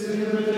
Amen.